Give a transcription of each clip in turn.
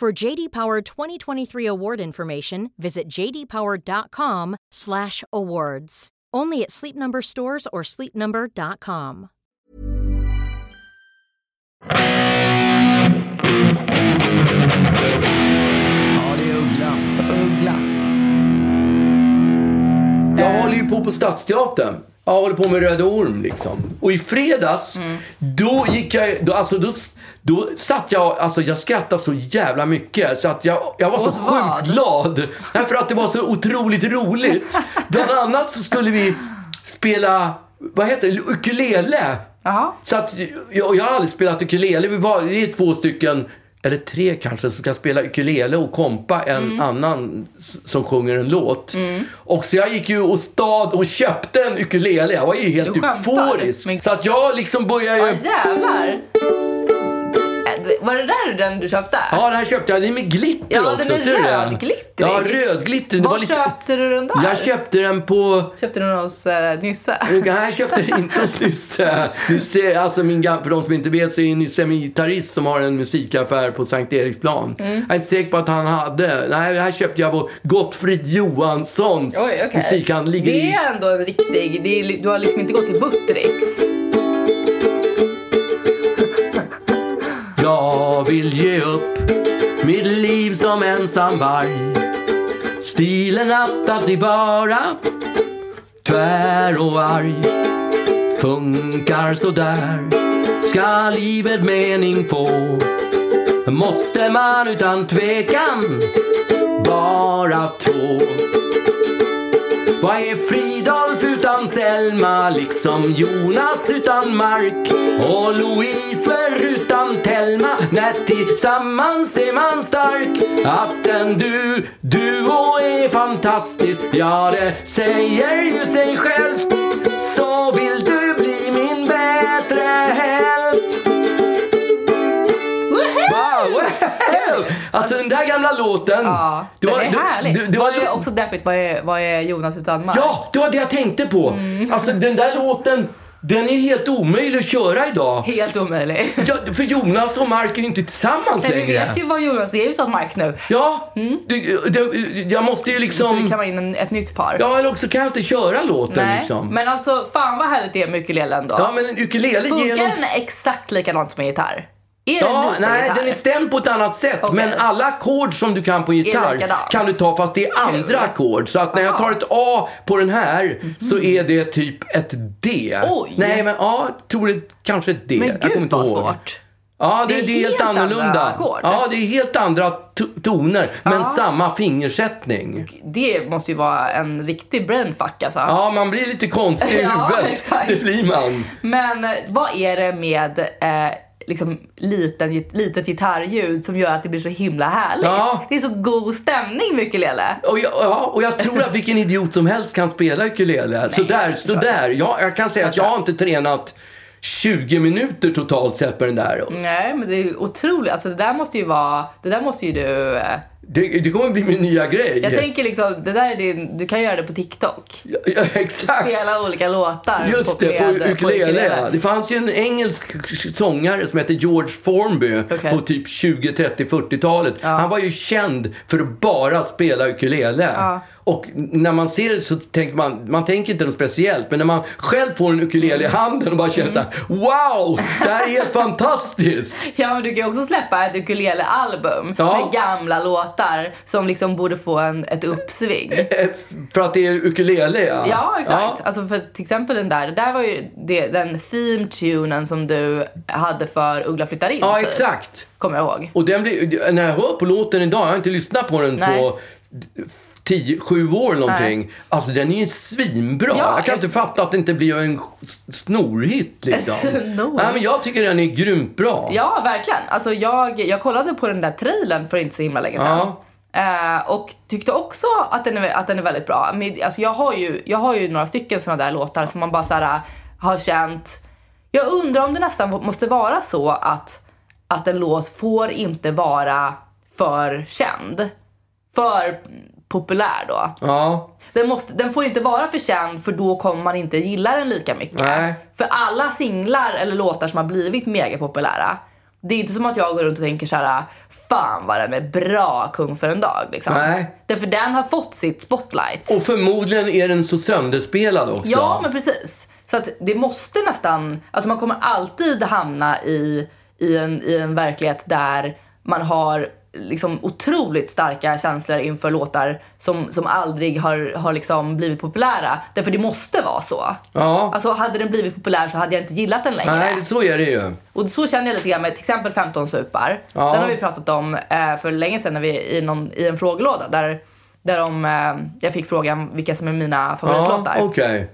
For JD Power 2023 award information, visit jdpower.com/awards. Only at Sleep Number stores or sleepnumber.com. Jag håller ju på på Stadsteatern. Jag håller på med Röde Orm liksom. Och i fredags, då gick jag, då, alltså då, då satt jag, alltså jag skrattade så jävla mycket så att jag, jag var så vad? sjukt glad. Därför att det var så otroligt roligt. Bland annat så skulle vi spela, vad heter det, ukulele. Jaha. Så att, jag, jag har aldrig spelat ukulele. Vi var, vi är två stycken, eller tre kanske, som ska spela ukulele och kompa en Mm. annan som sjunger en låt. Och så jag gick ju och stad och köpte en ukulele. Jag var ju helt euforisk. Men- Så att jag liksom började Ja, ju... jävlar. Var det där den du köpte? Ja, den här köpte jag. Den är med glitter Ja, den också. är Ser du det? rödglittrig. Ja, rödglitter. Var var lite... köpte du den där? Jag köpte den på... Köpte du den hos uh, Nysse? Nej, jag köpte den inte hos Nysse. Nysse alltså min, gam- för de som inte vet så är Nysse en gitarrist som har en musikaffär på Sankt Eriksplan. Mm. Jag är inte säker på att han hade. Nej, det här köpte jag på Gottfrid Johanssons Oj, okej. musikhandel. Det är ändå en riktig... Är, du har liksom inte gått till Buttericks. Jag vill ge upp mitt liv som ensam varg. Stilen att alltid vara tvär och arg. Funkar så där ska livet mening få. Måste man utan tvekan vara två. Vad är Fridolf utan Selma? Liksom Jonas utan Mark och Louise utan Telma. När tillsammans är man stark. Att en du, duo är fantastisk. Ja, det säger ju sig självt. Så vill Alltså den där gamla låten. Ja, det den var- är det- härlig. det- det var var- det också deppigt? Vad är, vad är Jonas utan Mark? Ja, det var det jag tänkte på. Mm. Alltså den där låten, den är helt omöjlig att köra idag. Helt omöjlig. Ja, för Jonas och Mark är ju inte tillsammans vi längre. vet ju vad Jonas är utan Mark nu. Ja, det, det, jag måste ju Så vi liksom... kan in en, ett nytt par. Ja, eller också kan jag inte köra låten Nej, liksom. men alltså fan vad härligt det är med ukulelen då. Ja, men en ukulele Funkar ger något... den exakt likadant som en gitarr? Är den Ja, lite nej, den är stämd på ett annat sätt. Okej. Men alla ackord som du kan på gitarr kan du ta fast det är andra ackord. Så att när jag tar ett A på den här så är det typ ett D. Oj. Nej, men ja, jag tror det kanske ett D. Men jag kommer gud inte vad ihåg. svårt. Ja, det, Det är det är helt, helt annorlunda. Ja, det är helt andra to- toner, men samma fingersättning. Det måste ju vara en riktig brainfuck alltså. Ja, man blir lite konstig i Ja, huvudet. exakt. Det blir man. Men eh, vad är det med eh, liksom liten, litet gitarrljud som gör att det blir så himla härligt? Ja. Det är så god stämning med ukulele. Och jag, ja, och jag tror att vilken idiot som helst kan spela ukulele. Sådär, sådär. Jag, jag kan säga att jag har inte tränat 20 minuter totalt sett på den där. Nej, men det är ju otroligt. Alltså det där måste ju vara, det där måste ju du... Det, det kommer bli min nya grej. Jag tänker liksom, det där är din, du kan göra det på TikTok. Ja, ja, exakt. Spela olika låtar. Just det, på ukulele. ja. Det fanns ju en engelsk sångare som hette George Formby Okej. på typ 20, 30, 40-talet. Han var ju känd för att bara spela ukulele. Och när man ser det så tänker man, man tänker inte något speciellt. Men när man själv får en ukulele i handen och bara känner så här, wow, det här är helt fantastiskt. Ja, men du kan ju också släppa ett ukulele-album Ja. med gamla låtar som liksom borde få en, ett uppsving. Ett- För att det är ukulele ja. Ja, exakt. Alltså för till exempel den där, det där var ju det, den theme-tunen som du hade för Uggla flyttar in. Ja, typ. exakt. Kommer jag ihåg. Och den blir, när jag hör på låten idag, jag har inte lyssnat på den Nej. på 10, 7 år någonting. Nej. Alltså den är ju svinbra. Ja, jag kan inte fatta att det inte blir en snorhit liksom. Snor. Nej, men jag tycker den är grymt bra. Ja, verkligen. Alltså jag, jag kollade på den där trailern för inte så himla länge sedan. Ja. Eh, och tyckte också att den är, att den är väldigt bra. Men, alltså jag, har ju, jag har ju några stycken såna där låtar som man bara så här, har känt. Jag undrar om det nästan måste vara så att, att en låt får inte vara för känd. För populär då. Ja. Den, måste, den får inte vara för känd för då kommer man inte gilla den lika mycket. Nej. För alla singlar eller låtar som har blivit megapopulära, det är inte som att jag går runt och tänker så här: fan vad den är bra kung för en dag. Liksom. Nej. Därför den har fått sitt spotlight. Och förmodligen är den så sönderspelad också. Ja, men precis. Så att det måste nästan, alltså man kommer alltid hamna i, i, en, i en verklighet där man har liksom otroligt starka känslor inför låtar som, som aldrig har, har liksom blivit populära. Därför det måste vara så. Ja. Alltså hade den blivit populär så hade jag inte gillat den längre. Nej, så är det ju. Och så känner jag lite grann med till exempel 15 supar. Ja. Den har vi pratat om eh, för länge sedan när vi i, någon, i en frågelåda där, där de, eh, jag fick frågan vilka som är mina favoritlåtar. Ja, okej.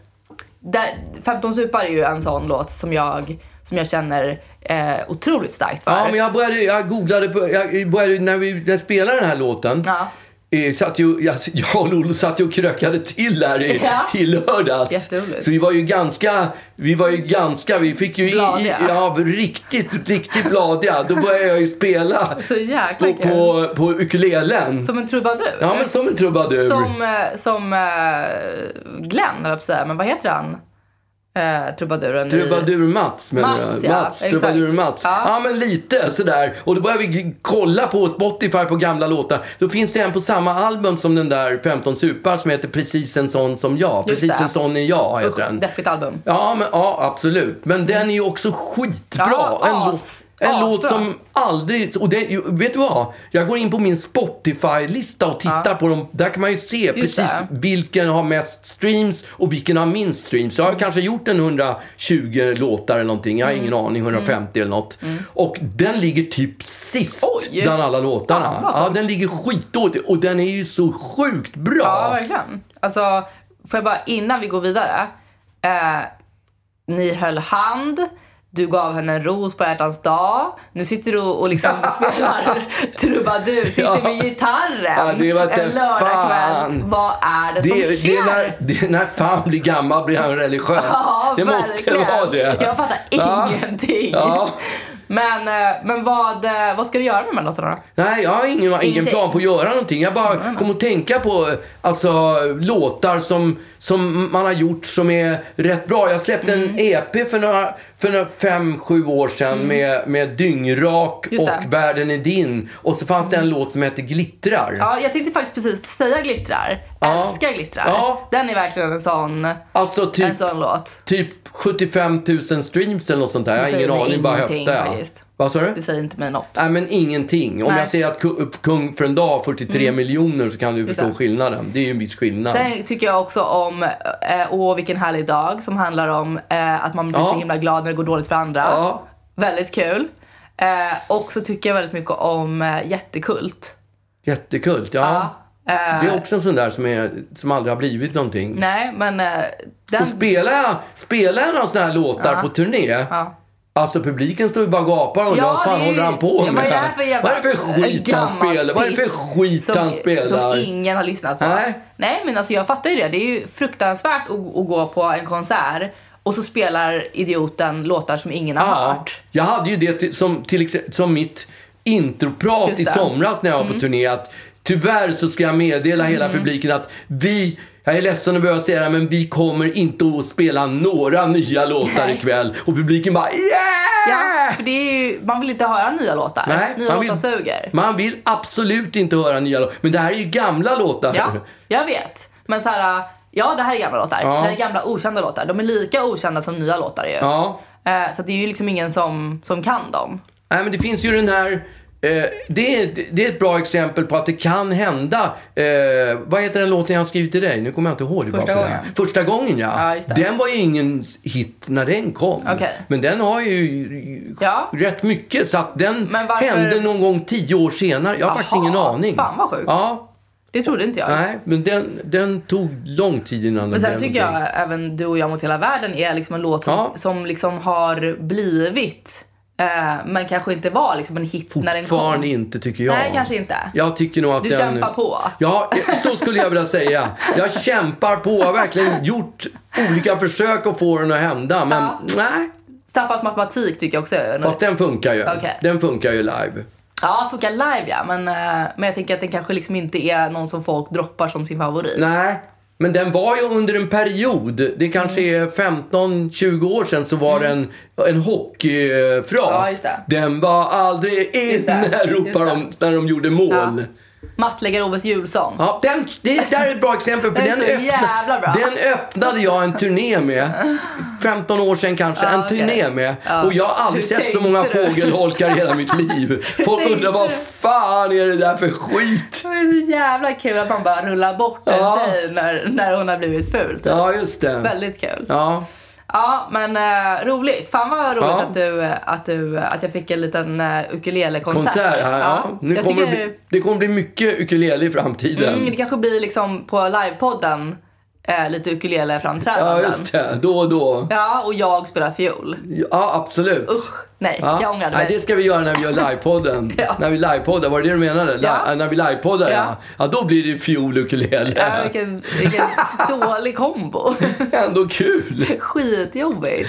Där, 15 supar är ju en sån låt som jag, som jag känner eh, otroligt starkt för. Ja, men jag började, jag googlade på, jag började, när vi när jag spelade den här låten. Ja. eh, Satt ju, jag, jag och Lolo satt ju och krökade till här i, Ja. i lördags. Så vi var ju ganska, vi var ju ganska, vi fick ju i, i, Bladiga. ja, riktigt, riktigt bladiga. Då började jag ju spela på, på, på ukulelen. Som en trubadur. Ja, men som en trubadur. Som, eh, som eh, Glenn, jag på säga. Men vad heter han? Eh, trubaduren. Trubadur-Mats menar Mats, du? ja, Mats, exakt. Trubadur-Mats. Ja. Ja. men lite sådär. Och då började vi kolla på Spotify på gamla låtar. Då finns det en på samma album som den där 15 supar som heter Precis en sån som jag. Just Precis det. en sån är jag heter Usch, den. deppigt album. Ja, men, ja, absolut. Men den är ju också skitbra. Ja, en as- en asbra. låt som aldrig... Och det, vet du vad? Jag går in på min Spotify-lista och tittar på dem. Där kan man ju se precis det. vilken har mest streams och vilken har minst streams. Jag har kanske gjort en 120 låtar eller någonting. Jag har ingen Mm. aning. 150 eller något. Och den ligger typ sist Oj. bland alla låtarna. Fan, ja, den ligger skitdåligt. Och den är ju så sjukt bra. Ja, verkligen. Alltså, får jag bara innan vi går vidare. Eh, ni höll hand. Du gav henne en ros på hjärtans dag. Nu sitter du och liksom spelar trubadur. Sitter med gitarren. Ja, det var en lördagkväll. Vad är det, Det, som det, sker? är när, det är när fan blir gammal blir han religiös. Ja, det måste verkligen. vara det. Jag fattar Ja. ingenting. Ja. Men, eh, men vad, eh, vad ska du göra med de här låtarna? Nej, jag har ingen, ingen plan på att göra någonting. Jag bara kom att tänka på alltså, låtar som, som man har gjort som är rätt bra. Jag släppte Mm. en EP för några, för några fem, sju år sedan med, med Dyngrak och. Världen är din. Och så fanns det en låt som heter Glittrar. Ja, jag tänkte faktiskt precis säga glittrar. Ja. Älskar glittrar. Ja. Den är verkligen en sån, Alltså typ, en sån låt. typ 75 000 streams eller något sånt där. Jag har ingen aning, bara höftar jag. Vad sa du? Det säger inte mig något. Nej, men ingenting. Om Nej. jag säger att ku- Kung för en dag har 43 miljoner så kan du förstå det. skillnaden. Det är ju en viss skillnad. Sen tycker jag också om eh, Åh vilken härlig dag som handlar om eh, att man blir Ja. så himla glad när det går dåligt för andra. Ja. Väldigt kul. Eh, och så tycker jag väldigt mycket om eh, Jättekult. Jättekult, ja. Eh, Det är också en sån där som, är, som aldrig har blivit någonting. nej, men eh, den... Och spelar jag, spelar jag några såna här låtar Ja. på turné, Ja. Alltså publiken står ju bara och gapar och Ja, vad fan håller han på med? vad är det här för jävla- vad är det för skit han spelar? Vad är det för skit som, han spelar? Som ingen har lyssnat på. Nej. Nej, men alltså jag fattar ju det. Det är ju fruktansvärt att, att gå på en konsert och så spelar idioten låtar som ingen har Ja, hört. jag hade ju det till, som, till, som mitt introprat i. Mm. somras när jag var på turné. Att tyvärr så ska jag meddela hela publiken att vi Jag är ledsen att behöva säga det, men vi kommer inte att spela några nya låtar Nej. ikväll. Och publiken bara yeah! Ja, för det är ju, man vill inte höra nya låtar. Nej, nya man låtar vill, suger. man vill absolut inte höra nya låtar. Men det här är ju gamla låtar. Ja, jag vet. Men så här, ja det här är gamla låtar. Ja. Det här är gamla okända låtar. De är lika okända som nya låtar ju. Ja. Eh, Så det är ju liksom ingen som, som kan dem. Nej, men det finns ju den här... Eh, det, är, det är ett bra exempel på att det kan hända. Eh, vad heter den låten jag har skrivit till dig? Nu kommer jag inte ihåg. Det Första gången. Första gången, ja. Ja. Den var ju ingen hit när den kom. Okej. Men den har ju Ja. rätt mycket. Så att den Men varför- hände någon gång tio år senare. Jag har faktiskt Jaha, ingen aning. fan vad sjukt. Ja. Det trodde inte jag. Nej, men den, den tog lång tid innan Men den sen blev tycker jag även Du och jag mot hela världen är liksom en låt som, Ja. som liksom har blivit eh, men kanske inte var liksom en hit när den kom. Fortfarande inte tycker jag. Nej, kanske inte. Jag tycker nog att Du den... kämpar på. Ja, så skulle jag vilja säga. Jag kämpar på. Jag har verkligen gjort olika försök att få den att hända. Men Ja. nej. Staffans matematik tycker jag också är Fast den funkar ju. Okej. Den funkar ju live. Ja, funkar live ja. Men, eh, men jag tänker att den kanske liksom inte är någon som folk droppar som sin favorit. Nej. Men den var ju under en period, det kanske Mm. är 15-20 år sedan, så var den en hockeyfras. Ja. Den var aldrig inne, det. de när de gjorde mål. Ja. Mattläggare Oves julsång. Ja, den, det där är ett bra exempel. För Den jävla bra. den öppnade jag en turné med. 15 år sedan kanske. Ja, en okej. turné med. Ja. Och jag har aldrig Hur sett så många du? fågelholkar i hela mitt liv. Folk undrar vad fan är det där för skit? Det är så jävla kul att man bara rullar bort en Ja. tjej när, när hon har blivit ful. typ. Ja, just det. Väldigt kul. Ja, Ja, men eh, roligt. Fan vad roligt Ja. att, du, att, du, att jag fick en liten uh, ukulele-konsert. konsert. Ja, ja. Nu jag kommer det, tycker, bli, det kommer bli mycket ukulele i framtiden. mm, det kanske blir liksom på livepodden eh, lite ukulele-framträdanden. Ja, just det. Då och då. Ja, och jag spelar fiol. Ja, absolut. Usch, nej, Ja. jag ångrade Nej, mig. det ska vi göra när vi gör livepodden. Ja. När vi livepoddar, var det det du menade? Ja. När vi livepoddar, ja. Ja. ja. då blir det fiol ukulele. Ja, vilken, vilken dålig kombo. Ändå kul. Skitjobbigt.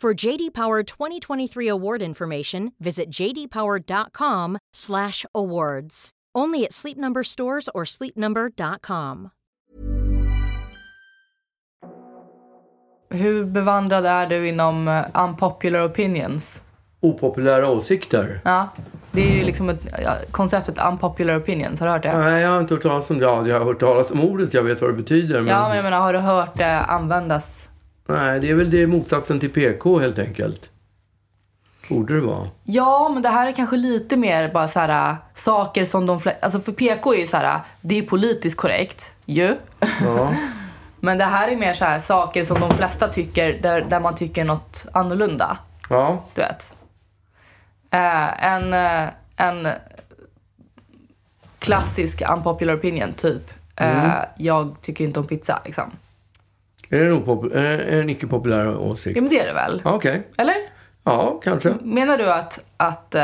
For JD Power 2023 award information, visit jdpower.com/awards. Only at Sleep Number stores or sleepnumber.com. Hur bevandrad är du inom eh, unpopular opinions? Opopulära åsikter. Ja, det är ju liksom ett, ja, konceptet unpopular opinions. Har du hört det? Nej, jag har inte hört talas om det. Ja, jag har hört talas om ordet. Jag vet vad det betyder. Men... Ja, men jag menar, har du hört det användas? Nej, det är väl det motsatsen till PK helt enkelt. Borde det vara. Ja, men det här är kanske lite mer bara så här saker som de flesta... Alltså för PK är ju så här, det är politiskt korrekt ju. Ja. Men det här är mer så här saker som de flesta tycker, där, där man tycker något annorlunda. Ja. Du vet. Eh, en, en klassisk unpopular opinion, typ. Eh, Jag tycker inte om pizza, liksom. Är det en, opop- är det en icke-populär åsikt? Ja, men det är det väl? Ja, Okej. Eller? Ja, kanske. Menar du att, att eh,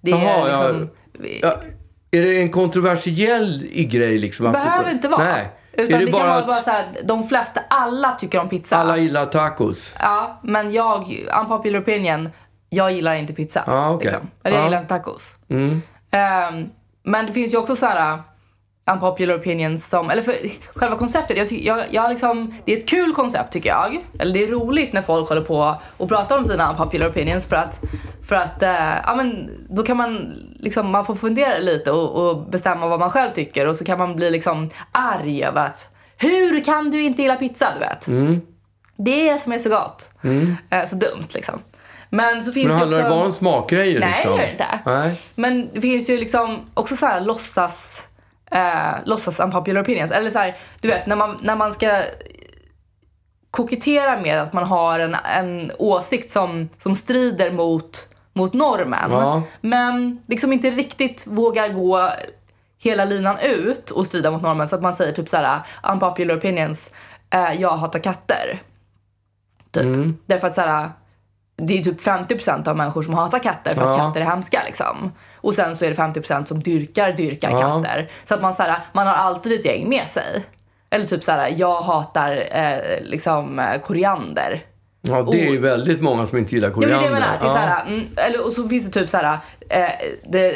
det är Jaha, ja. liksom... Ja, är det en kontroversiell grej liksom? Det behöver inte vara. Nej. Utan är det, det, kan vara att bara så här, de flesta, alla tycker om pizza. alla gillar tacos? Ja, men jag, unpopular opinion, jag gillar inte pizza. Ja, okej. liksom. Eller jag Ja. gillar inte tacos. Mm. Ehm, men det finns ju också så här, unpopular opinions som, eller för själva konceptet, jag, jag, jag liksom, det är ett kul koncept tycker jag. Eller det är roligt när folk håller på och pratar om sina unpopular opinions för att, för att eh, ja men då kan man liksom, man får fundera lite och, och bestämma vad man själv tycker och så kan man bli liksom arg över att hur kan du inte gilla pizza, du vet? Det är som är så gott. Eh, så dumt liksom. Men så finns Men det handlar också... det bara om smakgrejer Nej, liksom? det gör det inte. Nej. Men det finns ju liksom också så här låtsas, eh, låtsas unpopular opinions. Eller så här, du vet när man, när man ska kokettera med att man har en, en åsikt som, som strider mot, mot normen. Ja. Men liksom inte riktigt vågar gå hela linan ut och strida mot normen. Så att man säger typ så här unpopular opinions, eh, jag hatar katter. Typ. Mm. Därför att så här, det är typ 50% av människor som hatar katter för att Ja. katter är hemska liksom. Och sen så är det 50% som dyrkar, dyrkar Ja. katter. Så att man, så här, man har alltid ett gäng med sig. Eller typ så här, jag hatar eh, liksom eh, koriander. Ja, det är ju väldigt många som inte gillar Ja men det koriander. menar. Det är så här, mm, eller, och så finns det typ så här, eh, det,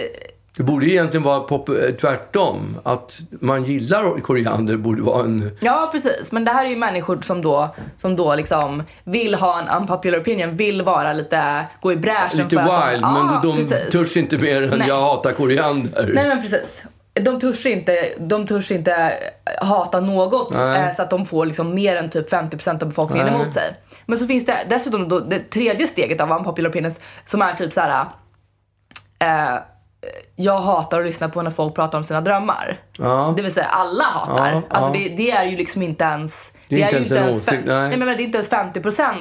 Det borde egentligen vara pop- eh, tvärtom. Att man gillar koriander borde vara en... Ja, precis. Men det här är ju människor som då, som då liksom vill ha en unpopular opinion, vill vara lite, gå i bräschen Lite för att wild, de, men Ja, de precis. törs inte mer än Nej. jag hatar koriander. Nej men precis. De törs inte, de törs inte hata något Nej. eh, så att de får liksom mer än typ 50% av befolkningen Nej. emot sig. Men så finns det dessutom då det tredje steget av unpopular opinions som är typ så här. Eh, jag hatar att lyssna på när folk pratar om sina drömmar. Ja. Det vill säga alla hatar. Ja, alltså ja. Det, det är ju liksom inte ens... Det är inte ju ens en åsikt, nej. nej men det är inte ens 50%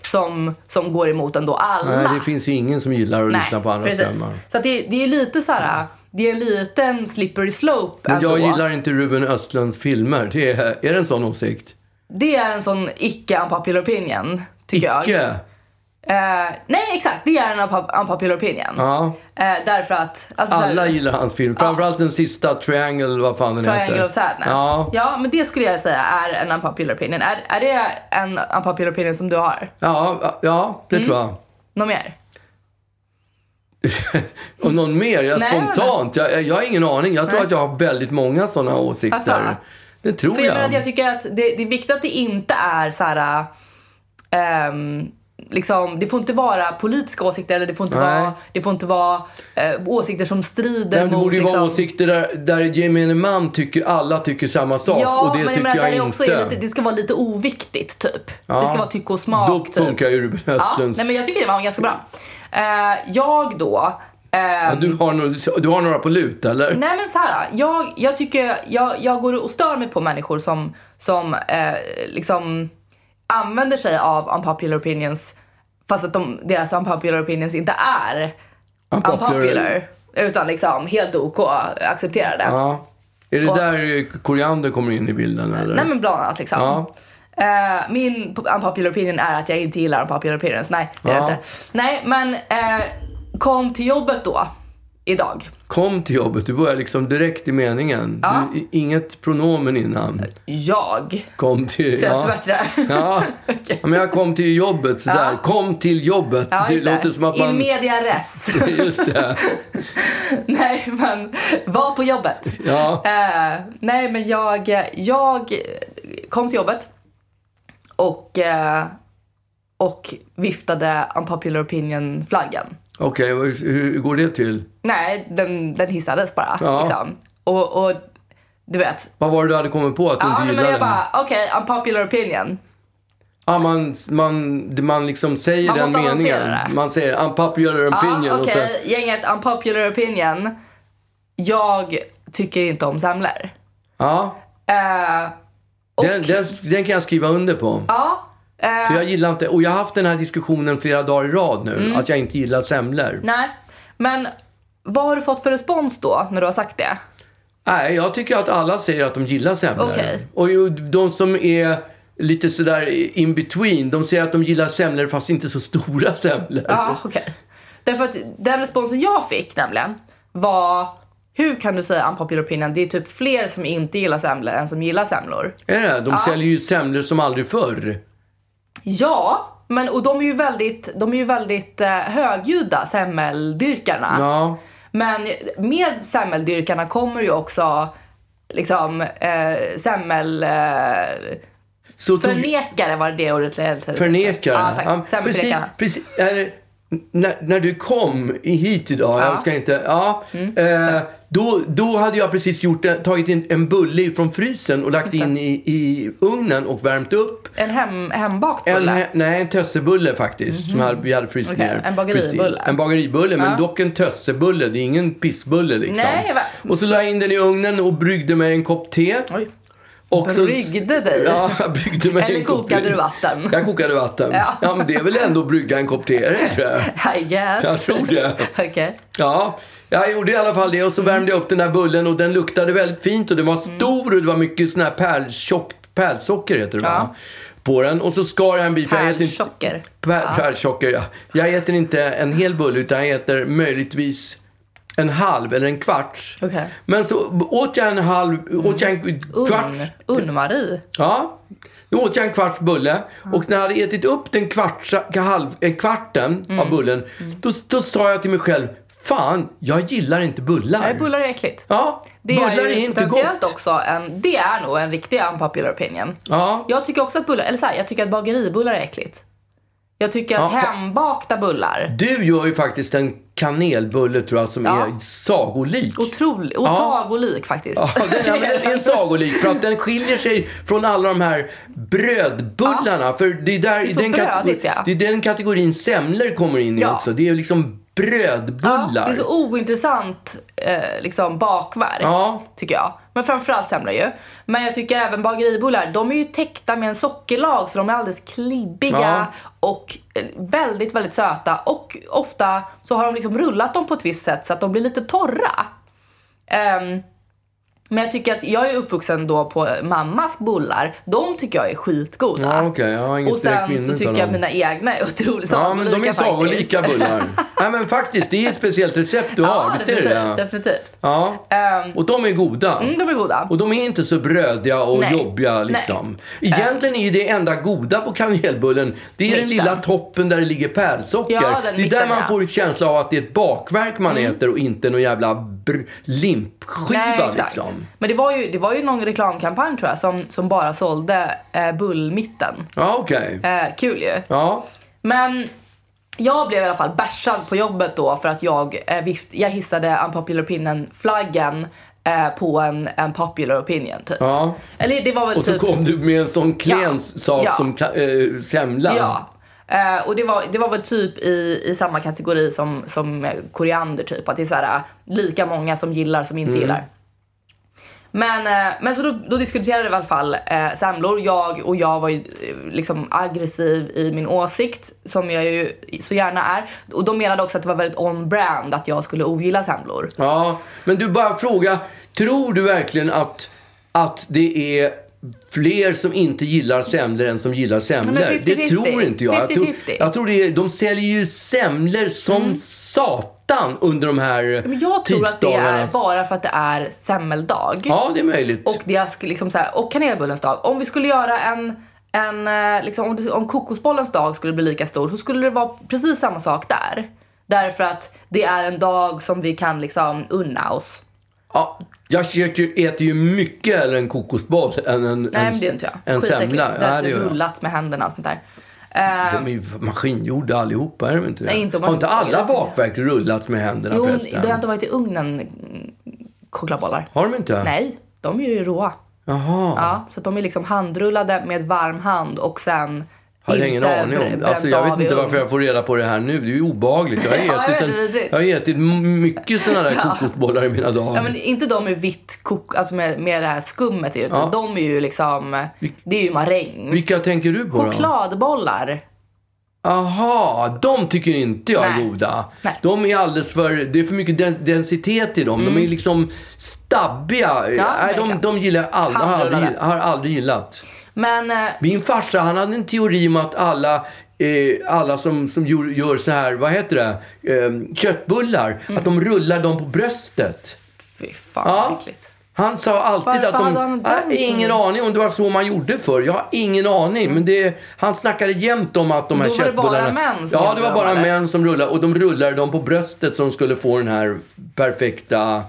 som, som går emot ändå alla. Nej, det finns ju ingen som gillar att lyssna på andras precis. drömmar. Så det, det är lite så här, det är en liten slippery slope Men ändå. jag gillar inte Ruben Östlunds filmer. Det är, är det en sån åsikt? Det är en sån icke unpopular opinion, tycker jag. Eh, nej, exakt. Det är en unpo- unpopular opinion. Ja. Eh, därför att... Alltså, så här- Alla gillar hans film. Framförallt den sista, Triangle, vad fan den heter. Triangle of Sadness. Ja. ja, men det skulle jag säga är en unpopular opinion. Är, är det en unpopular opinion som du har? Ja, ja, det Mm. tror jag. Något mer? Och någon mer? Jag Nej, spontant? Jag, jag har ingen aning. Jag tror att jag har väldigt många sådana åsikter. Alltså. det tror För jag, jag. jag tycker att det, det är viktigt att det inte är så här... ehm, liksom, det får inte vara politiska åsikter eller det får inte Nej. vara, det får inte vara eh, åsikter som strider Nej, men det mot... borde ju liksom, vara åsikter där, där gemene man tycker alla tycker samma sak. Ja, och det men tycker jag menar, jag det inte. lite, det ska vara lite oviktigt typ. Ja. Det ska vara tycke och smak. Då typ. funkar ju Ruben Ja, Östlunds... nej, men jag tycker det var ganska bra. Eh, jag då... eh, Ja, du, har några, du har några på lut, eller? Nej men så här, jag, jag tycker, jag, jag går och stör mig på människor som, som eh, liksom använder sig av unpopular opinions fast att de, deras unpopular opinions inte är Unpopular. unpopular. Utan liksom helt OK, accepterade. Ja. Är det Och- där koriander kommer in i bilden, eller? Nej men bland annat liksom. Ja. Eh, min unpopular opinion är att jag inte gillar unpopular opinions. Nej, det är Ja. inte. Nej, men eh, kom till jobbet då, idag. Kom till jobbet. Du börjar liksom direkt i meningen. Ja. Du, inget pronomen innan. Jag. Kom till... Känns ja. det bättre? Ja. ja, men jag kom till jobbet sådär. Ja. Kom till jobbet. Ja, det just låter som att man... In media res. Just det. nej, men var på jobbet. Ja. Eh, nej, men jag, jag kom till jobbet och, eh, och viftade unpopular opinion-flaggan. Okej, hur, hur går det till? Nej, den, den hissades bara. Ja. Liksom. Och, och du vet. Vad var det du hade kommit på att du Ja, inte men gillade? jag bara, okej, unpopular opinion. Ja, man, man, man liksom säger Man den meningen. det. Man säger unpopular opinion. Ja, okej, så, gänget unpopular opinion. Jag tycker inte om semlor. ja, Eh, och, den, den, den kan jag skriva under på. ja, För jag gillar inte, och jag har haft den här diskussionen flera dagar i rad nu, Mm. att jag inte gillar semlor. nej. Men vad har du fått för respons då när du har sagt det? Nej, jag tycker att alla säger att de gillar semlor. Okej. Och de som är lite sådär in between, de säger att de gillar semlor fast inte så stora semlor. Ja, okej. Därför att den responsen jag fick nämligen var hur kan du säga unpopular opinion? Det är typ fler som inte gillar semlor än som gillar semlor. Är det? De säljer ju semlor som aldrig förr. Ja, men och de är ju väldigt, de är ju väldigt eh, högljudda, semmeldyrkarna. Ja. Men med semmeldyrkarna kommer ju också liksom eh, semmel... Eh, Så tog- förnekare var det det ordet Förnekare. Ja, tack. precis, Semmelförnekarna. precis, eller, när, när du kom hit idag, Ja. Mm. jag ska inte, ja, eh, då, då hade jag precis gjort en, tagit in en bulle från frysen och lagt in i, i ugnen och värmt upp. En hem, hembakt En, bulle? nej, en tössebulle faktiskt. Som hade, vi hade fryst Okej, ner. en bageribulle. En bageribulle, men Ja. dock en tössebulle. Det är ingen pissbulle liksom. Nej, jag vet. Och så la jag in den i ugnen och bryggde mig en kopp te. Oj. Och så- Bryggde dig? Ja, jag bryggde mig Eller kokade du vatten? Jag kokade vatten. Ja. Ja. men det är väl ändå att brygga en kopp te, inte det? I guess. Jag tror det. Okej. Ja, jag gjorde i alla fall det och så värmde jag upp den där bullen och den luktade väldigt fint och den var stor och det var mycket sån här pärltjockt, pärlsocker heter det va? Ja. På den och så skar jag en bit. jag Pärlsocker. Pär, Ja. Pärlsocker, ja. Jag äter inte en hel bulle utan jag äter möjligtvis en halv eller en kvarts. Okej. Men så åt jag en halv, åt jag en kvarts. Unn. Unn-Marie. Ja. Då åt jag en kvarts bulle och när jag hade ätit upp den kvartsa, halv, en kvarten Mm. av bullen, då, då sa jag till mig själv, fan, jag gillar inte bullar. Nej, bullar är äckligt. Ja, Det bullar är är, inte gott. också en, det är nog en riktig unpopular opinion. Ja. Jag tycker också att bullar, eller så här, jag tycker att bageribullar är äckligt. Jag tycker att Ja, hembakta bullar, Du gör ju faktiskt en kanelbulle tror jag som Ja. är sagolik. otroligt, och Ja. sagolik faktiskt. Ja, den, ja, den är sagolik för att den skiljer sig från alla de här brödbullarna. För det är, där, Det är den brödigt, ja. det är den kategorin semlor kommer in i Ja. också. Det är liksom Ja, brödbullar. det är så ointressant eh, liksom bakverk, Ja. tycker jag. Men framförallt semlor ju. Men jag tycker även bageribullar, de är ju täckta med en sockerlag så de är alldeles klibbiga Ja. och eh, väldigt, väldigt söta. Och ofta så har de liksom rullat dem på ett visst sätt så att de blir lite torra. Ehm, men jag tycker att jag är uppvuxen då på mammas bullar. De tycker jag är skitgoda. Ja, okej. Jag har inget och sen så tycker jag mina egna är otroligt Ja, men de är sagolika bullar. Nej, men faktiskt, det är ett speciellt recept du har. Ja, Visst är det definitivt. det? definitivt. Ja. Ehm, Och de är goda. Mm, de är goda. Och de är inte så brödiga och Nej. jobbiga liksom. Egentligen är ju det enda goda på kanelbullen, det är den Mitten. lilla toppen där det ligger pärlsocker. Ja, den det är mitten, där man får känsla av att det är ett bakverk man äter och inte någon jävla br- limpskiva Nej, exakt. liksom. Men det var, ju, det var ju någon reklamkampanj tror jag som, som bara sålde eh, bullmitten. Ja, okej. Eh, kul ju. Ja. Men jag blev i alla fall bärsad på jobbet då för att jag, eh, vift, jag hissade unpopular opinion-flaggen eh, på en, en popular opinion typ. ja. Eller det var väl Och så typ... kom du med en sån klen Ja. sak Ja. som eh, semla. Ja. Eh, och det var, det var väl typ i, i samma kategori som, som eh, koriander typ. Att det är så här, eh, lika många som gillar som inte gillar. Men, eh, men så då, då diskuterade vi i alla fall eh, semlor. Jag och jag var ju eh, liksom aggressiv i min åsikt som jag ju så gärna är. Och de menade också att det var väldigt on-brand att jag skulle ogilla semlor. Ja, men du bara fråga. Tror du verkligen att, att det är fler som inte gillar semlor än som gillar semlor? Men 50-50. det tror inte jag. Jag tror, 50-50. jag tror det är, de säljer ju semlor som satan under de här Mm. Men jag tror att det tisdagarna. är bara för att det är semmeldag. Ja, det är möjligt. Och, det är liksom så här, och kanelbullens dag. Om vi skulle göra en, en eh, liksom, om, om kokosbollens dag skulle bli lika stor så skulle det vara precis samma sak där. Därför att det är en dag som vi kan liksom unna oss. ja, jag ju- äter ju mycket hellre en kokosboll än en, Nej en, men det är inte jag. en semla. Det jag. rullat med händerna och sånt där. Eh, De är ju maskingjorda allihopa, är de inte det? Nej, inte har inte alla bakverk rullats med händerna jo, förresten? det har inte varit i ugnen, chokladbollar. Har de inte? Nej, de är ju råa. Jaha. Ja, så de är liksom handrullade med varm hand och sen Har jag ingen aning om. Alltså, jag vet inte varför jag får reda på det här nu. Det är ju obehagligt. Jag har Ja, ätit, en, jag har ätit mycket sådana där kokosbollar i mina dagar. Ja, men inte de med vitt kok, alltså med, med det här skummet i. utan Ja. De är ju liksom, det är ju maräng. Vilka tänker du på då? Chokladbollar. Aha, de tycker inte jag är Nej. goda. Nej. De är alldeles för, det är för mycket den, densitet i dem. De är liksom stabbiga. Nej, de, Mm. de gillar jag aldrig, har, aldrig, har aldrig gillat. Men eh, Min farsa han hade en teori om att alla, eh, alla som, som gör, gör så här, vad heter det, eh, köttbullar, Mm. att de rullar dem på bröstet. fy fan Ja. äckligt. Han sa alltid Varför att de... han Nej, ingen aning om det var så man gjorde förr. Jag har ingen aning. Men det, han snackade jämt om att de här Då var det bara köttbullarna... män som Ja, det var bara män som rullade. Och de rullade dem på bröstet så de skulle få den här perfekta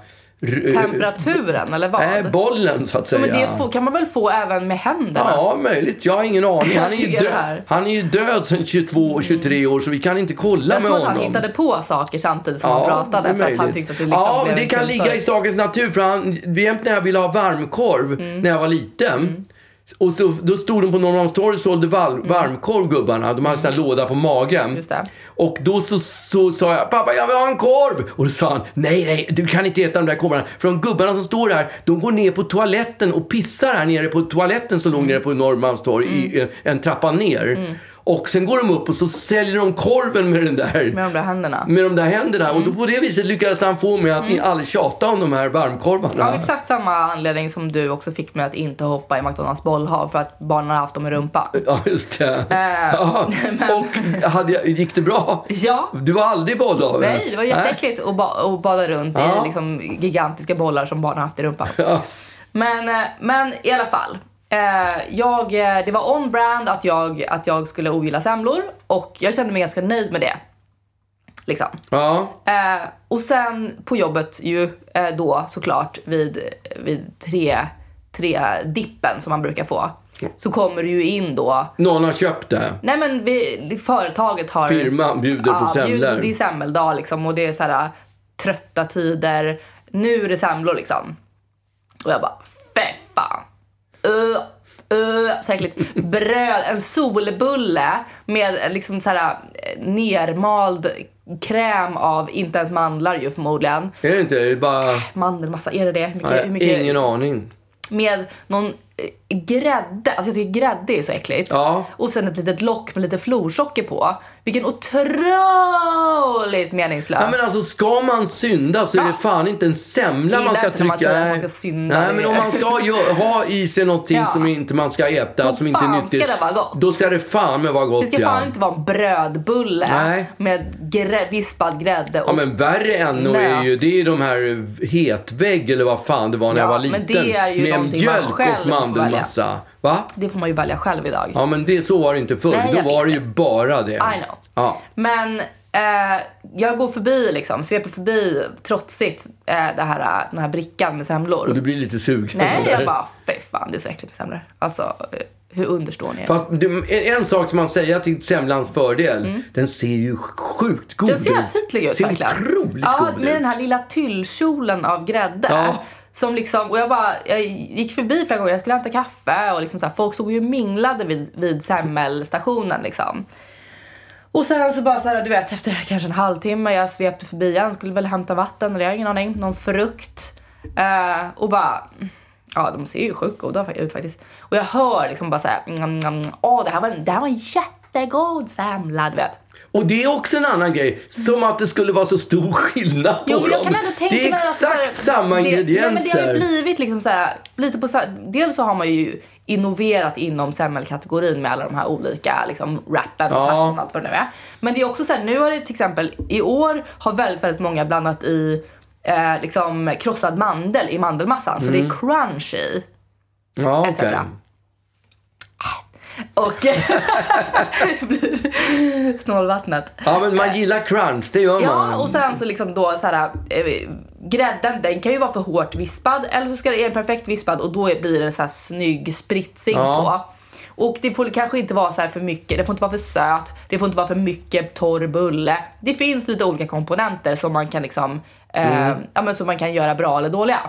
Temperaturen eller vad? Nej, bollen så att Ja, säga. men det kan man väl få även med händerna? Ja, möjligt. Jag har ingen aning. Jag Han är ju, död. han är ju död sedan 22, 23 år så vi kan inte kolla jag med tror att honom. han hittade på saker samtidigt som Ja, han pratade för att han möjligt. tyckte att det liksom Ja, men det kan ligga sak. i sakens natur. För han, jämt när jag ville ha varmkorv Mm. när jag var liten. Och så, då stod de på Norrmalmstorg och sålde val, varmkorv gubbarna. De hade en här låda på magen. Mm. Och då så, så sa jag, pappa jag vill ha en korv! Och då sa han, nej nej du kan inte äta de där korvarna. För de gubbarna som står här, de går ner på toaletten och pissar här nere på toaletten som låg nere på Norrmalmstorg i Mm. en, en trappa ner. Och sen går de upp och så säljer de korven med den där Med de där händerna. med de där händerna. Och Mm. då på det viset lyckades han få mig att ni aldrig tjata om de här varmkorvarna. Av exakt samma anledning som du också fick mig att inte hoppa i McDonalds bollhav för att barnen har haft dem i rumpan. Ja, just det. Äh, ja. men- Och hade jag, gick det bra? Ja. Du var aldrig i bollhavet? Nej, det var jätteäckligt att, ba- att bada runt Ja. i liksom gigantiska bollar som barn har haft i rumpan. Men, eh, men i alla fall. Eh, jag, eh, det var on-brand att jag, att jag skulle ogilla semlor och jag kände mig ganska nöjd med det. Liksom. Ja. Eh, och sen på jobbet ju eh, då såklart vid, vid tre, tre dippen som man brukar få. Så kommer du ju in då. Någon har köpt det. Nej men vi, företaget har... Firman bjuder på bjuder- semlor. Det är semmeldag liksom och det är så här trötta tider. Nu är det semlor liksom. Och jag bara. Uh, uh, så äckligt. Bröd, en solbulle med liksom så här eh, nermald kräm av, inte ens mandlar ju förmodligen. Är det inte? Det är bara... Mandelmassa, är det det? Hur mycket, Nej, hur mycket, Ingen aning. med någon eh, grädde. Alltså jag tycker grädde är så äckligt. Ja. Och sen ett litet lock med lite florsocker på. Vilken otroligt meningslös. Ja, men alltså ska man synda så är det fan inte en semla man ska man trycka. säger att man Nej. ska synda. Nej, men om man ska ha i sig någonting Ja. som inte man ska äta, Då som inte är nyttigt. ska det vara gott. Då ska det fan med vara gott, det ska ja. fan inte vara en brödbulle Nej. med grä, vispad grädde och Ja men värre ännu är ju det är de här hetvägg eller vad fan det var när Ja, jag var men liten. det är ju med någonting man mjölk själv och mandelmassa. Va? Det får man ju välja själv idag. Ja men det, så var det inte förr. Nej, Då var det ju bara det. I know. Ja. Men eh, jag går förbi liksom, sveper förbi trotsigt eh, det här, den här brickan med semlor. Och du blir lite sugen. Nej, jag bara, fy fan det är så äckligt med semlor. Alltså, eh, hur understår ni? Fast det, en, sak som man säger till semlans fördel. Den ser ju sjukt god Den ut. ser aptitlig ut ser verkligen. otroligt ja, god med ut. den här lilla tyllkjolen av grädde. Ja. Som liksom, och jag bara, jag gick förbi flera gånger, jag skulle hämta kaffe och liksom så här, folk såg ju och minglade vid, vid semmelstationen liksom. Och sen så bara så här, du vet efter kanske en halvtimme, jag svepte förbi igen, skulle väl hämta vatten eller jag har ingen aning, någon frukt. Eh, och bara, ja de ser ju sjukt goda ut faktiskt. Och jag hör liksom bara såhär, mm, mm, åh det här var, det här var en jättegod semla, du vet. Och det är också en annan grej. Som att det skulle vara så stor skillnad på Jo, men jag dem. kan ändå tänka det är exakt så här- samma det, ingredienser. Nej, men det har ju blivit liksom så här, lite på dels så har man ju innoverat inom semmelkategorin med alla de här olika liksom rappen och Ja. och allt vad det nu är. Men det är också så här, nu har det till exempel, i år har väldigt, väldigt många blandat i eh, liksom krossad mandel i mandelmassan. Så det är crunchy. ja, etc. Och blir snålvattnet. ja, men man gillar crunch. Det gör man. Ja, och sen så liksom då så här, eh, grädden den kan ju vara för hårt vispad eller så ska det vara perfekt vispad och då blir det en så här snygg spritsing Ja. på. Och det får kanske inte vara så här för mycket, det får inte vara för söt, det får inte vara för mycket torr bulle. Det finns lite olika komponenter som man kan liksom, eh, Mm. ja men som man kan göra bra eller dåliga.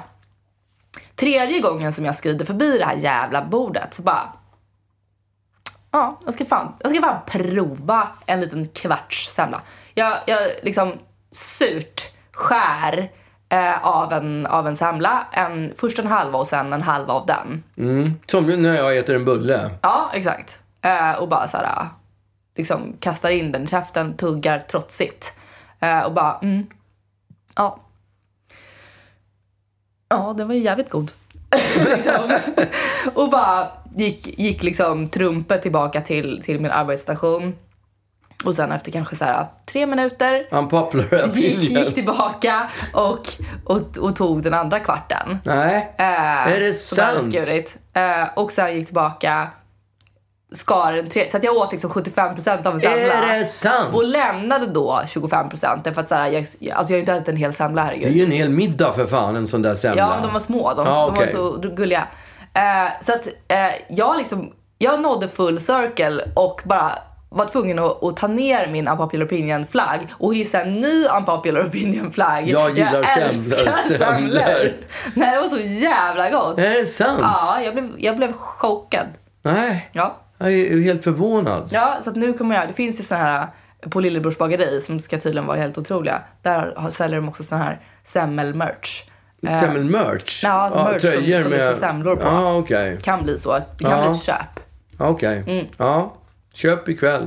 Tredje gången som jag skrider förbi det här jävla bordet så bara Ja, jag ska fan, jag ska fan prova en liten kvarts semla. Jag, jag liksom surt skär eh, av, en, av en semla. En, först en halva och sen en halva av den. Som när jag äter en bulle. Ja, exakt. Eh, och bara så här, liksom kastar in den i käften, tuggar trotsigt. Eh, och bara, mm. Ja. Ja, den var ju jävligt god. liksom. Och bara gick, gick liksom trumpet tillbaka till, till min arbetsstation. Och sen efter kanske så här tre minuter gick, gick tillbaka och, och, och tog den andra kvarten. Nej, Eh, är det sant? skurit. Eh, och sen gick tillbaka skar en tre, så att jag åt liksom 75% av en semla. Är det sant? Och lämnade då 25% därför att så här, jag, alltså jag har inte ätit en hel semla Det är herregud. ju en hel middag för fan, en sån där semla. Ja, de var små. De, Ja, de var så gulliga. Eh, så att eh, jag liksom, jag nådde full circle och bara var tvungen att, att ta ner min unpopular opinion flagg och hissa en ny unpopular opinion flagg. Jag gillar älskar semlor. Nej, det var så jävla gott. Är det sant? Ja, jag blev, jag blev chockad. Nej, Ja. jag är helt förvånad. Ja, så att nu kommer jag, det finns ju så här på Lillebrors bageri som ska tydligen vara helt otroliga. Där säljer de också sån här semmelmerch. Eh, Semmelmerch? Ja, alltså merch som- tröjor som det semlor på. Ja, okej. Kan bli så. Det kan Ja. bli ett köp. Okej. Mm. Ja, köp ikväll.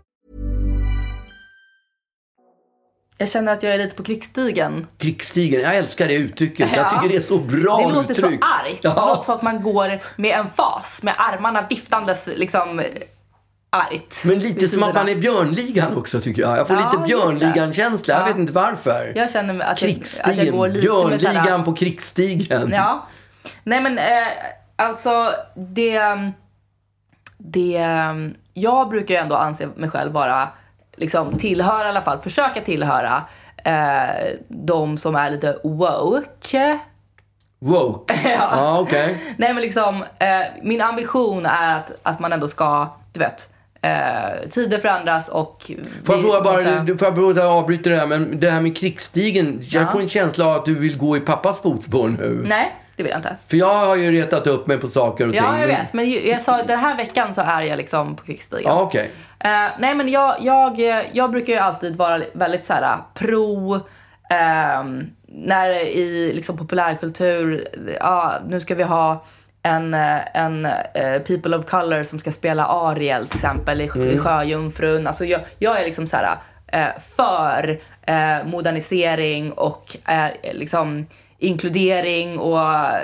Jag känner att jag är lite på krigsstigen. Krigsstigen, jag älskar det uttrycket. Jag Ja. tycker det är så bra Det låter uttryck. så argt. Det låter som att man går med en fas, med armarna viftandes liksom argt. Men lite som att man är Björnligan också tycker jag. Jag får Ja, lite. Björnligan-känsla. Jag Ja. vet inte varför. Jag känner att jag, att jag Krigsstigen, går lite med Björnligan såhär- på krigsstigen. Ja. Nej men eh, alltså det... Det... Jag brukar ju ändå anse mig själv vara, liksom tillhöra i alla fall, försöka tillhöra eh, de som är lite woke. Woke. ja, okej. Nej men liksom, eh, min ambition är att, att man ändå ska, du vet, eh, tider förändras och... Får jag fråga bara, du får jag bara avbryta det här, men det här med krigsstigen. Jag Ja. får en känsla av att du vill gå i pappas fotspår nu. Nej, det vill jag inte. För jag har ju retat upp mig på saker och ting. Ja, jag vet. Men ju- jag sa den här veckan så är jag liksom på krigsstigen. Ja, okej. Eh, nej men jag, jag, jag brukar ju alltid vara väldigt så här pro, ehm, när i liksom populärkultur, ja nu ska vi ha en, eh, en eh, people of color som ska spela Ariel till exempel i, i Sjöjungfrun. Alltså jag, jag är liksom så här eh, för eh, modernisering och eh, liksom inkludering och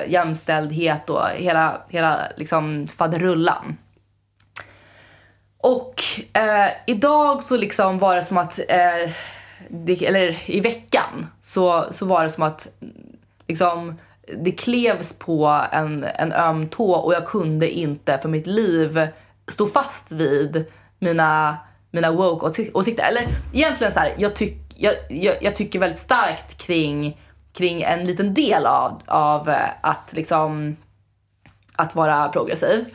jämställdhet och hela, hela liksom faderullan. Och eh, idag så liksom var det som att, eh, det, eller i veckan, så, så var det som att liksom, det klevs på en, en öm tå och jag kunde inte för mitt liv stå fast vid mina, mina woke-åsikter. Eller egentligen så här, jag, tyck, jag, jag, jag tycker väldigt starkt kring, kring en liten del av, av eh, att liksom att vara progressiv.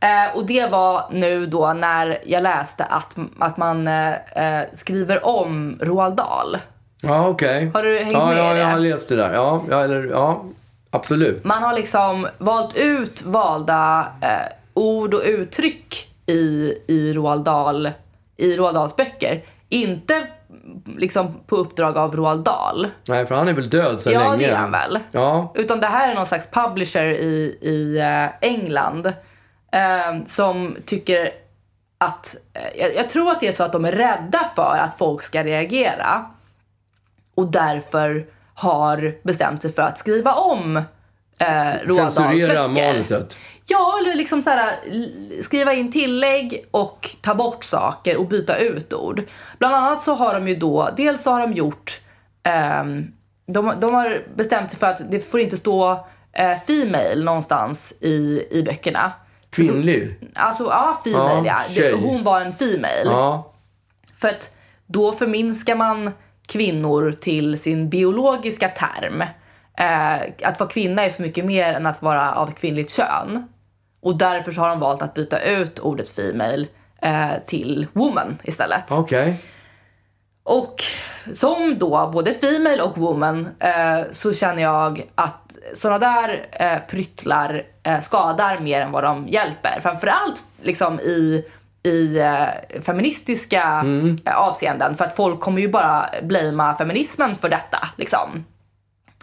Eh, och det var nu då när jag läste att, att man eh, eh, skriver om Roald Dahl. Ja, okej. Har du hängt ja, med ja, i det? jag har läst det där. Ja, ja, eller, ja absolut. Man har liksom valt ut valda eh, ord och uttryck i, i, Roald Dahl, i Roald Dahls böcker. Inte liksom på uppdrag av Roald Dahl. Nej, för han är väl död sedan Ja, länge. det är han väl. Ja. Utan det här är någon slags publisher i, i eh, England eh, som tycker att... eh, jag, jag tror att det är så att de är rädda för att folk ska reagera och därför har bestämt sig för att skriva om eh, Roald Dahls Censurera böcker. manuset. Ja, eller liksom så här, skriva in tillägg och ta bort saker och byta ut ord. Bland annat så har de ju då, dels så har de gjort, ehm, de, de har bestämt sig för att det får inte stå eh, female någonstans i, i böckerna. Kvinnlig. Alltså ja, female Ja, ja. Det, hon var en female. Ja. För att då förminskar man kvinnor till sin biologiska term. eh, att vara kvinna är så mycket mer än att vara av kvinnligt kön. Och därför så har de valt att byta ut ordet female eh, till woman istället. Okej. Och som då både female och woman eh, så känner jag att sådana där eh, pryttlar eh, skadar mer än vad de hjälper. Framförallt liksom i, i eh, feministiska eh, avseenden. För att folk kommer ju bara blamea feminismen för detta. Liksom.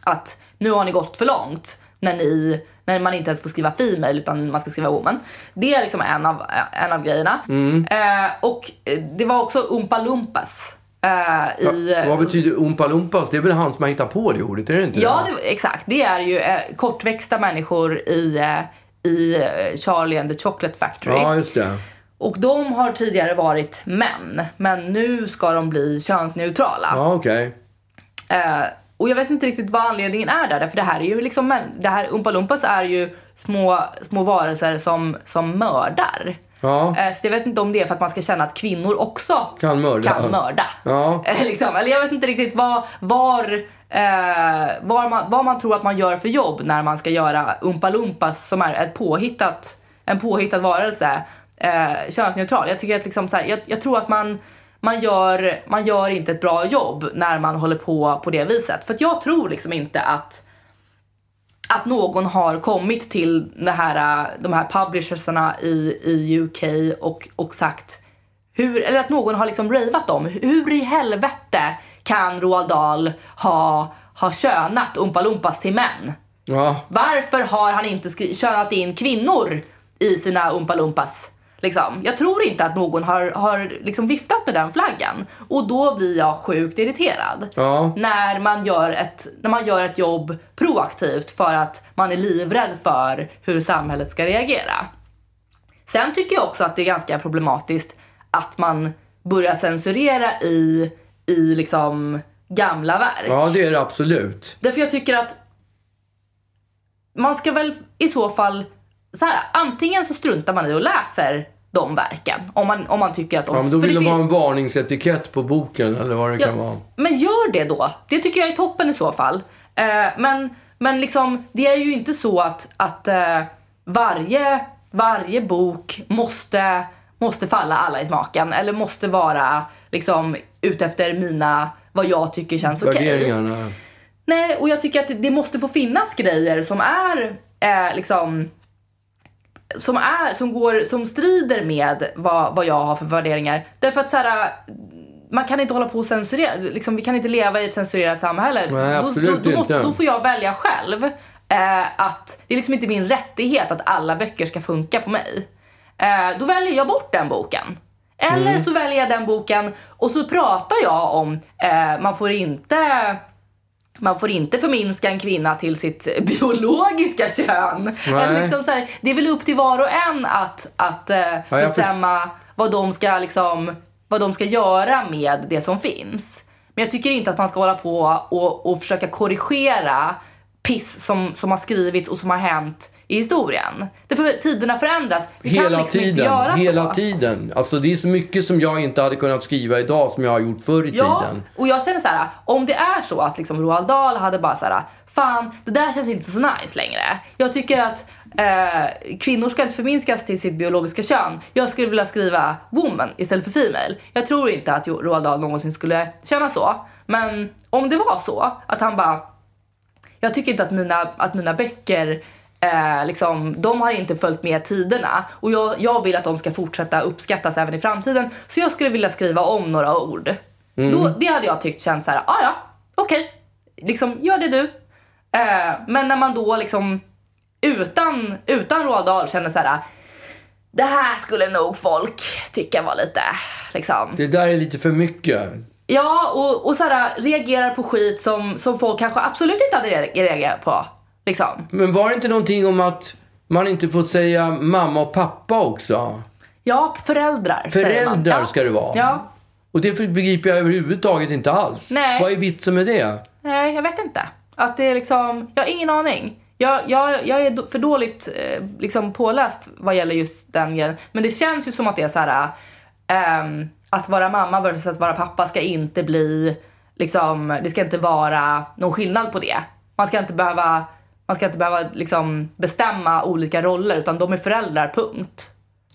Att nu har ni gått för långt när, ni, när man inte ens får skriva female utan man ska skriva woman. Det är liksom en av, en av grejerna. Eh, och eh, det var också Oompa Loompas. Eh, i, Vad betyder Oompa Loompas? Det är väl han som har hittat på det ordet, är det inte Ja, det? exakt. Det är ju eh, kortväxta människor i, eh, i eh, Charlie and the Chocolate Factory. Ja, just det. Och de har tidigare varit män, men nu ska de bli könsneutrala. Ja, okej. Eh, och jag vet inte riktigt vad anledningen är där, för det här är ju liksom, det här Oompa Loompas är ju små, små varelser som, som mördar. Ja. Eh, så jag vet inte om det är för att man ska känna att kvinnor också Kan mörda. kan mörda. Ja. Eh, liksom. Eller jag vet inte riktigt vad, var, eh, var man, vad man tror att man gör för jobb när man ska göra Oompa Loompas som är ett påhittat, en påhittad varelse eh, könsneutral. Jag, tycker att liksom så här, jag, jag tror att man, man, gör, man gör inte ett bra jobb när man håller på på det viset. För att jag tror liksom inte att att någon har kommit till det här, de här publishersarna i, i UK och, och sagt hur, eller att någon har liksom ravat dem. Hur i helvete kan Roald Dahl ha, ha könat Oompa Loompas till män? Ja. Varför har han inte skri- könat in kvinnor i sina Oompa Loompas? Liksom. Jag tror inte att någon har, har liksom viftat med den flaggan. Och då blir jag sjukt irriterad. Ja. När, man gör ett, när man gör ett jobb proaktivt för att man är livrädd för hur samhället ska reagera. Sen tycker jag också att det är ganska problematiskt att man börjar censurera i, i liksom gamla verk. ja, det är det absolut. Därför jag tycker att man ska väl i så fall, så här, antingen så struntar man i och läser de verken. Om man, om man tycker att de... Ja, men då vill de fin- ha en varningsetikett på boken eller vad det kan vara. men gör det då. Det tycker jag är toppen i så fall. Eh, men, men liksom, det är ju inte så att, att eh, varje, varje bok måste, måste falla alla i smaken. Eller måste vara liksom utefter mina, vad jag tycker känns okej. Värderingarna. Nej, och jag tycker att det, det måste få finnas grejer som är eh, liksom som, är, som, går, som strider med vad, vad jag har för värderingar. Därför att så här, man kan inte hålla på och censurera. Liksom, vi kan inte leva i ett censurerat samhälle. Nej, då, då, då, måste, då får jag välja själv. Eh, att det är liksom inte min rättighet att alla böcker ska funka på mig. Eh, då väljer jag bort den boken. Eller Mm. så väljer jag den boken och så pratar jag om, eh, man får inte man får inte förminska en kvinna till sitt biologiska kön. Liksom så här, det är väl upp till var och en att, att eh, Ja, bestämma vad de, ska liksom, vad de ska göra med det som finns. Men jag tycker inte att man ska hålla på och, och försöka korrigera piss som, som har skrivits och som har hänt i historien. Därför tiderna förändras. Vi kan Hela liksom inte tiden. göra Hela så. tiden. Alltså det är så mycket som jag inte hade kunnat skriva idag som jag har gjort förr i Ja, tiden. och jag känner så här, om det är så att liksom Roald Dahl hade bara så här, fan, det där känns inte så nice längre. Jag tycker att eh, kvinnor ska inte förminskas till sitt biologiska kön. Jag skulle vilja skriva woman istället för female. Jag tror inte att Roald Dahl någonsin skulle känna så. Men om det var så, att han bara, jag tycker inte att mina, att mina böcker Eh, liksom, de har inte följt med tiderna och jag, jag vill att de ska fortsätta uppskattas även i framtiden. Så jag skulle vilja skriva om några ord. Då, det hade jag tyckt känns så här, ah, ja, okej, liksom gör det du. Eh, men när man då liksom utan, utan Roald känner så här, det här skulle nog folk tycka var lite liksom. Det där är lite för mycket. Ja, och, och så här, reagerar på skit som, som folk kanske absolut inte hade re- reagerat på. Liksom. Men var det inte någonting om att man inte får säga mamma och pappa också? Ja, föräldrar. Föräldrar ska det vara. Ja. Och det begriper jag överhuvudtaget inte alls. Nej. Vad är vitsen med det? Nej, jag vet inte. Att det är liksom, jag har ingen aning. Jag, jag, jag är för dåligt eh, liksom påläst vad gäller just den grejen. Men det känns ju som att det är så här. ehm, att vara mamma versus att vara pappa ska inte bli, liksom, det ska inte vara någon skillnad på det. man ska inte behöva, man ska inte behöva liksom bestämma olika roller utan de är föräldrar, punkt.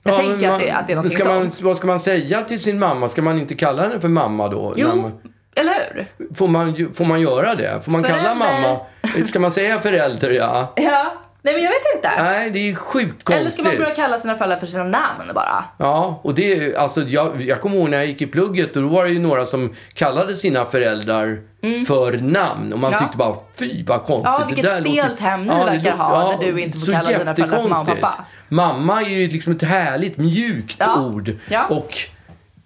Jag Ja, tänker man, att, det, att det är något ska man, sånt. Vad ska man säga till sin mamma? Ska man inte kalla henne för mamma då? Jo, man- eller hur? Får man, får man göra det? Får man kalla Förälder. mamma... Ska man säga förälder, ja? Ja, nej men jag vet inte. Nej, det är sjukt eller konstigt. ska man börja kalla sina föräldrar för sina namn bara? Ja, och det är alltså, jag, jag kommer ihåg när jag gick i plugget och då var det ju några som kallade sina föräldrar för namn och man Mm. Ja. tyckte bara fy vad konstigt. Ja, vilket Det där stelt hem ni det verkar ha, där du inte får kalla dina föräldrar för mamma och pappa. Mamma är ju liksom ett härligt mjukt Ja. ord. Ja. Och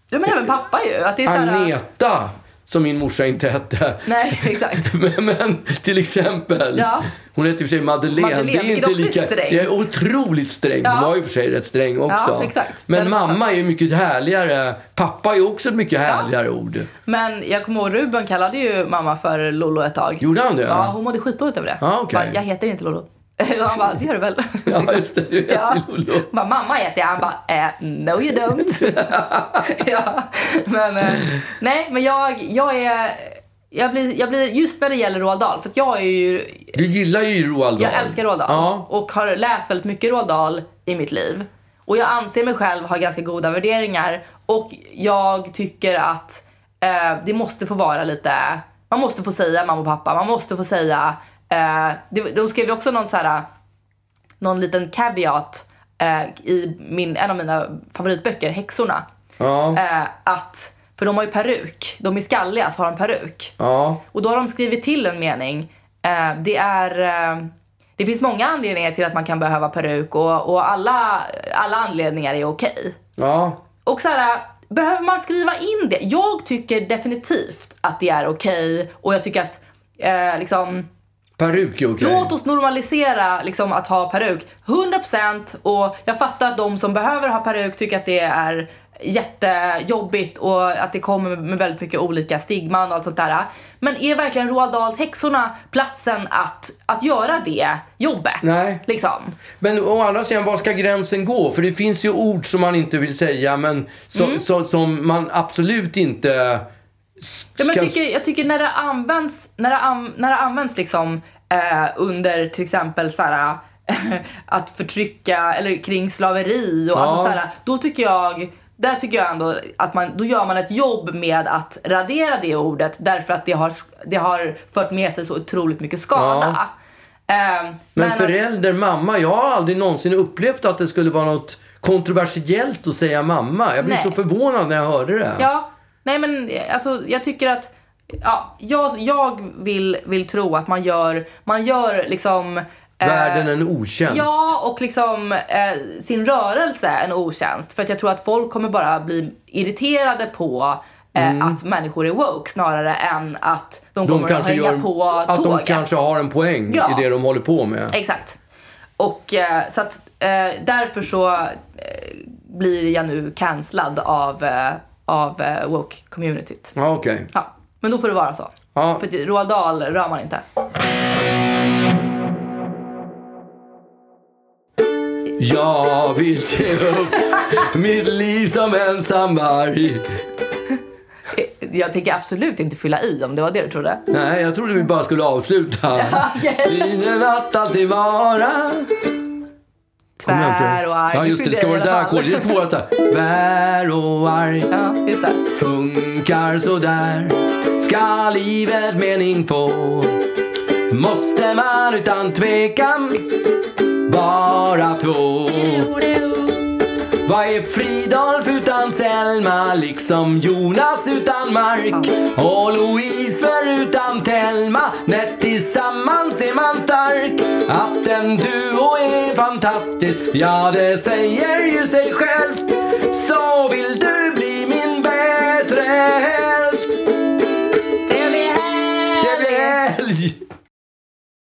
Ja men även pappa ju. Att det är så här, Agneta, som min morsa inte hette. Nej, exakt. Men, men till exempel. Ja. Hon heter i och för sig Madeleine. Madeleine, det är inte är lika, strängt. Det är otroligt strängt. Ja. Hon var ju för sig rätt sträng också. Ja, exakt. Men mamma är ju mycket härligare. Pappa är också ett mycket härligare ord. Men jag kommer ihåg Ruben kallade ju mamma för Lollo ett tag. Gjorde han det? Ja, hon mådde skitdåligt över det. Ja, okej. Bara, jag heter inte Lollo. Och han bara, det gör du väl? Ja, just det. Du heter Ja. Lollo. Bara, mamma heter jag. Han bara, eh, no you don't. ja, men eh, nej, men jag, jag är, jag blir, jag blir, just när det gäller Roald Dahl, för jag är ju, Du gillar ju Roald Dahl. jag älskar Roald Dahl Ja. och har läst väldigt mycket Roald Dahl i mitt liv. Och jag anser mig själv ha ganska goda värderingar och jag tycker att eh, det måste få vara lite, man måste få säga mamma och pappa, man måste få säga, eh, de skrev ju också någon så här någon liten caveat eh, i min, en av mina favoritböcker, Häxorna. Ja. Eh, att, för de har ju peruk, de är skalliga så har de peruk. Ja. Och då har de skrivit till en mening. Eh, det är... Eh, det finns många anledningar till att man kan behöva peruk och, och alla, alla anledningar är okej. Ja. Och så här, behöver man skriva in det? Jag tycker definitivt att det är okej och jag tycker att eh, liksom Peruk är okej. Låt oss normalisera liksom, att ha peruk. 100% och jag fattar att de som behöver ha peruk tycker att det är jättejobbigt och att det kommer med väldigt mycket olika stigman och allt sånt där. Men är verkligen Roald Dahls häxorna platsen att, att göra det jobbet? Nej. Liksom. Men å andra sidan, var ska gränsen gå? För det finns ju ord som man inte vill säga, men så, Mm. så, som man absolut inte Ja, men jag, tycker, jag tycker när det används, när det an, när det används liksom, eh, under till exempel så här, att förtrycka eller kring slaveri och Ja. alltså, så här, då tycker jag där tycker jag ändå att man, då gör man ett jobb med att radera det ordet därför att det har, det har fört med sig så otroligt mycket skada. Eh, Men, att- förälder, mamma, jag har aldrig någonsin upplevt att det skulle vara något kontroversiellt att säga mamma. Jag blev Nej. så förvånad när jag hörde det. Ja, nej men alltså jag tycker att ja, jag, jag vill, vill tro att man gör, man gör liksom eh, Världen en otjänst. Ja, och liksom eh, sin rörelse en otjänst. För att jag tror att folk kommer bara bli irriterade på eh, Mm. att människor är woke snarare än att de kommer att hänga på att tåget. de kanske har en poäng Ja. i det de håller på med. Exakt. Och eh, så att eh, därför så eh, blir jag nu cancellad av, av eh, woke-communityt. Ja, okej. Ja, men då får det vara så. Ja. För Roald Dahl rör man inte. Jag vill se upp mitt liv som ensam varg. Eh, Jag tänker absolut inte fylla i om det var det du trodde. Nej, jag trodde vi bara skulle avsluta. Okej. Tiden att alltid vara Tvär och arg. Ja, just det. Det ska vara det där ackordet. Det är svårt där. Tvär och arg. Ja, just det. Funkar sådär. Ska livet mening få. Måste man utan tvekan vara två. Vad är Fridolf utan Selma? Liksom Jonas utan Mark. Och Louise förutan Telma. När tillsammans är man stark. Att en duo är fantastisk, ja det säger ju sig självt. Så vill du bli min bättre hälft. Det helg! Det blir helg!